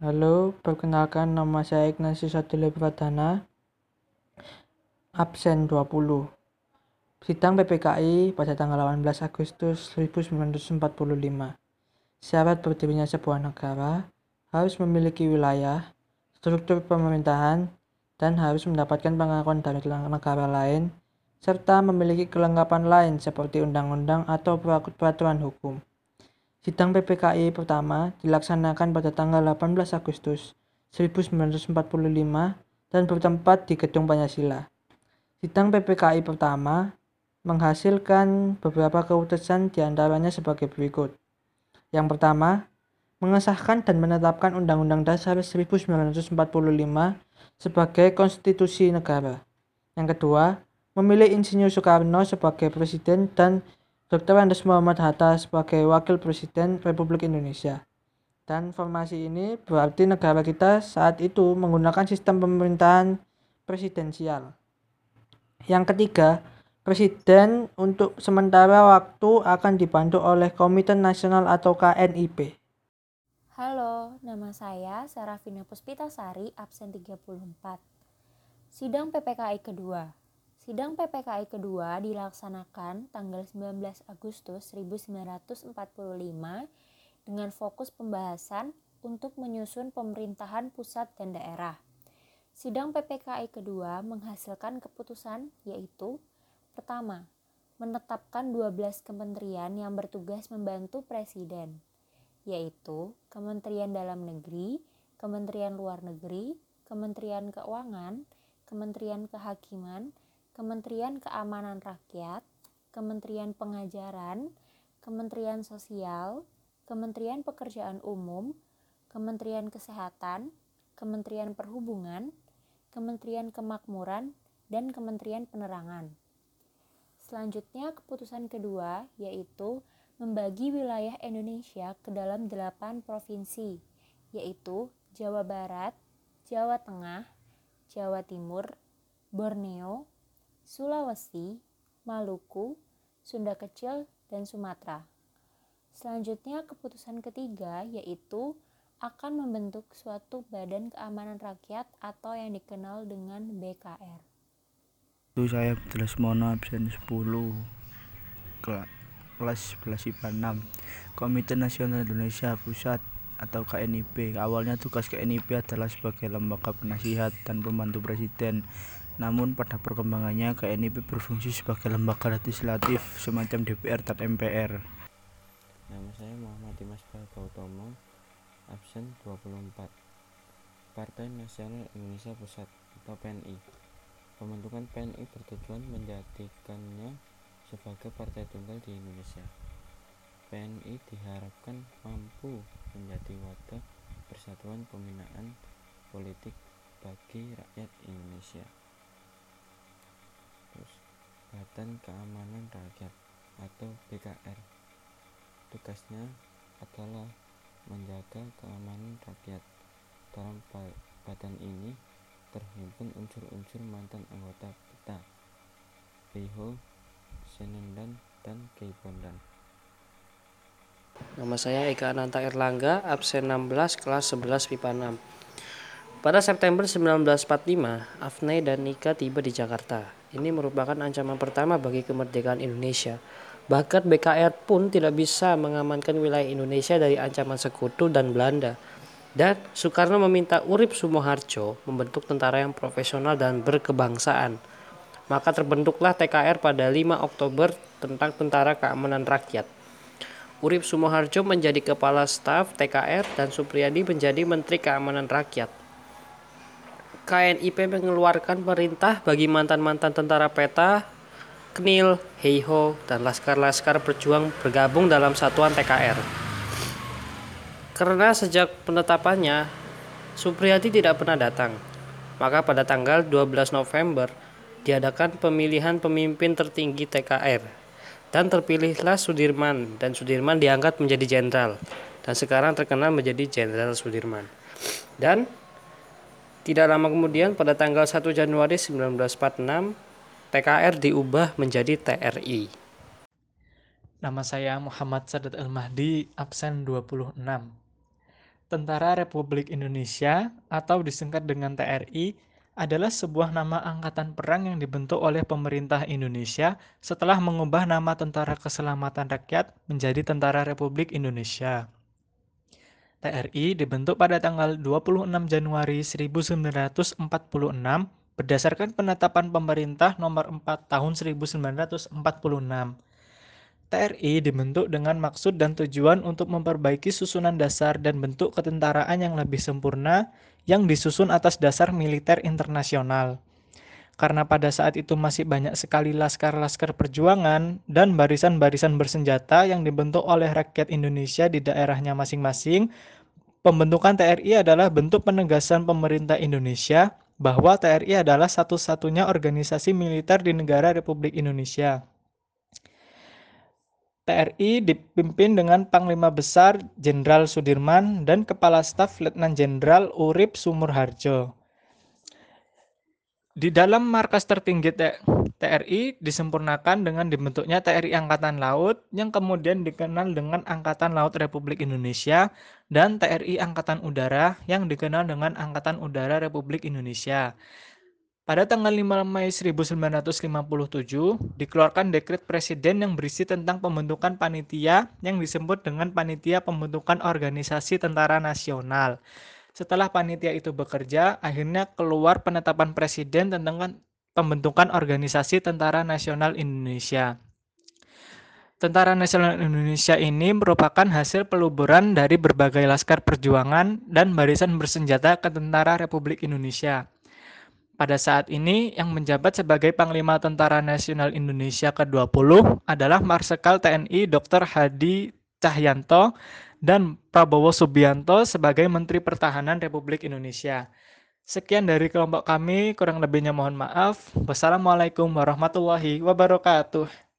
Halo, perkenalkan nama saya Ignatius Satulio Pradana, absen 20. Sidang PPKI pada tanggal 18 Agustus 1945. Syarat berdirinya sebuah negara harus memiliki wilayah, struktur pemerintahan, dan harus mendapatkan pengakuan dari negara lain, serta memiliki kelengkapan lain seperti undang-undang atau peraturan hukum. Sidang PPKI pertama dilaksanakan pada tanggal 18 Agustus 1945 dan bertempat di Gedung Pancasila. Sidang PPKI pertama menghasilkan beberapa keputusan di antaranya sebagai berikut. Yang pertama, mengesahkan dan menetapkan Undang-Undang Dasar 1945 sebagai konstitusi negara. Yang kedua, memilih Insinyur Soekarno sebagai presiden dan Dr. Andes Muhammad Hatta sebagai Wakil Presiden Republik Indonesia. Dan formasi ini berarti negara kita saat itu menggunakan sistem pemerintahan presidensial. Yang ketiga, Presiden untuk sementara waktu akan dibantu oleh Komite Nasional atau KNIP. Halo, nama saya Sarafina Puspitasari, absen 34. Sidang PPKI kedua. Sidang PPKI kedua dilaksanakan tanggal 19 Agustus 1945 dengan fokus pembahasan untuk menyusun pemerintahan pusat dan daerah. Sidang PPKI kedua menghasilkan keputusan yaitu pertama, menetapkan 12 kementerian yang bertugas membantu presiden, yaitu Kementerian Dalam Negeri, Kementerian Luar Negeri, Kementerian Keuangan, Kementerian Kehakiman, Kementerian Keamanan Rakyat, Kementerian Pengajaran, Kementerian Sosial, Kementerian Pekerjaan Umum, Kementerian Kesehatan, Kementerian Perhubungan, Kementerian Kemakmuran, dan Kementerian Penerangan. Selanjutnya, keputusan kedua yaitu membagi wilayah Indonesia ke dalam delapan provinsi, yaitu Jawa Barat, Jawa Tengah, Jawa Timur, Borneo, Sulawesi, Maluku, Sunda Kecil, dan Sumatera. Selanjutnya, keputusan ketiga yaitu akan membentuk suatu Badan Keamanan Rakyat atau yang dikenal dengan BKR. Itu saya Abdullah Mono absen 10 kelas 11 IPA 6 Komite Nasional Indonesia Pusat atau KNIP awalnya tugas KNIP adalah sebagai lembaga penasihat dan pembantu presiden namun pada perkembangannya KNIP berfungsi sebagai lembaga legislatif semacam DPR dan MPR. Nama saya Muhammad Dimas Gautomo, absen 24. Partai Nasional Indonesia Pusat atau PNI. Pembentukan PNI bertujuan menjadikannya sebagai partai tunggal di Indonesia. PNI diharapkan mampu menjadi wadah persatuan pembinaan politik bagi rakyat Indonesia. Badan Keamanan Rakyat atau BKR. Tugasnya adalah menjaga keamanan rakyat. Dalam badan ini terhimpun unsur-unsur mantan anggota PETA, Riho, Senendan, dan Keibondan. Nama saya Eka Ananta Erlangga, absen 16, kelas 11 PIPA 6. Pada September 1945, Afne dan Nika tiba di Jakarta. Ini merupakan ancaman pertama bagi kemerdekaan Indonesia. Bahkan BKR pun tidak bisa mengamankan wilayah Indonesia dari ancaman sekutu dan Belanda. Dan Soekarno meminta Urip Sumoharjo membentuk tentara yang profesional dan berkebangsaan. Maka terbentuklah TKR pada 5 Oktober tentang Tentara Keamanan Rakyat. Urip Sumoharjo menjadi kepala staf TKR dan Supriyadi menjadi Menteri Keamanan Rakyat. KNIP mengeluarkan perintah bagi mantan-mantan tentara peta, Knil, Heiho, dan laskar-laskar berjuang bergabung dalam satuan TKR. Karena sejak penetapannya, Supriyadi tidak pernah datang, maka pada tanggal 12 November diadakan pemilihan pemimpin tertinggi TKR dan terpilihlah Sudirman dan Sudirman diangkat menjadi jenderal dan sekarang terkenal menjadi Jenderal Sudirman. Dan tidak lama kemudian pada tanggal 1 Januari 1946 TKR diubah menjadi TRI. Nama saya Muhammad Sadat Al-Mahdi, absen 26. Tentara Republik Indonesia atau disingkat dengan TRI adalah sebuah nama angkatan perang yang dibentuk oleh pemerintah Indonesia setelah mengubah nama Tentara Keselamatan Rakyat menjadi Tentara Republik Indonesia. TRI dibentuk pada tanggal 26 Januari 1946 berdasarkan penetapan pemerintah nomor 4 tahun 1946. TRI dibentuk dengan maksud dan tujuan untuk memperbaiki susunan dasar dan bentuk ketentaraan yang lebih sempurna yang disusun atas dasar militer internasional. Karena pada saat itu masih banyak sekali laskar-laskar perjuangan dan barisan-barisan bersenjata yang dibentuk oleh rakyat Indonesia di daerahnya masing-masing, pembentukan TRI adalah bentuk penegasan pemerintah Indonesia bahwa TRI adalah satu-satunya organisasi militer di negara Republik Indonesia. TRI dipimpin dengan Panglima Besar Jenderal Sudirman dan Kepala Staf Letnan Jenderal Urip Sumurharjo. Di dalam markas tertinggi TRI disempurnakan dengan dibentuknya TRI Angkatan Laut yang kemudian dikenal dengan Angkatan Laut Republik Indonesia dan TRI Angkatan Udara yang dikenal dengan Angkatan Udara Republik Indonesia. Pada tanggal 5 Mei 1957, dikeluarkan dekret presiden yang berisi tentang pembentukan panitia yang disebut dengan Panitia Pembentukan Organisasi Tentara Nasional. Setelah panitia itu bekerja, akhirnya keluar penetapan presiden tentang pembentukan Organisasi Tentara Nasional Indonesia. Tentara Nasional Indonesia ini merupakan hasil peluburan dari berbagai laskar perjuangan dan barisan bersenjata ke Tentara Republik Indonesia. Pada saat ini, yang menjabat sebagai Panglima Tentara Nasional Indonesia ke-20 adalah Marsikal TNI Dr. Hadi Cahyanto dan Prabowo Subianto sebagai Menteri Pertahanan Republik Indonesia. Sekian dari kelompok kami, kurang lebihnya mohon maaf. Wassalamualaikum warahmatullahi wabarakatuh.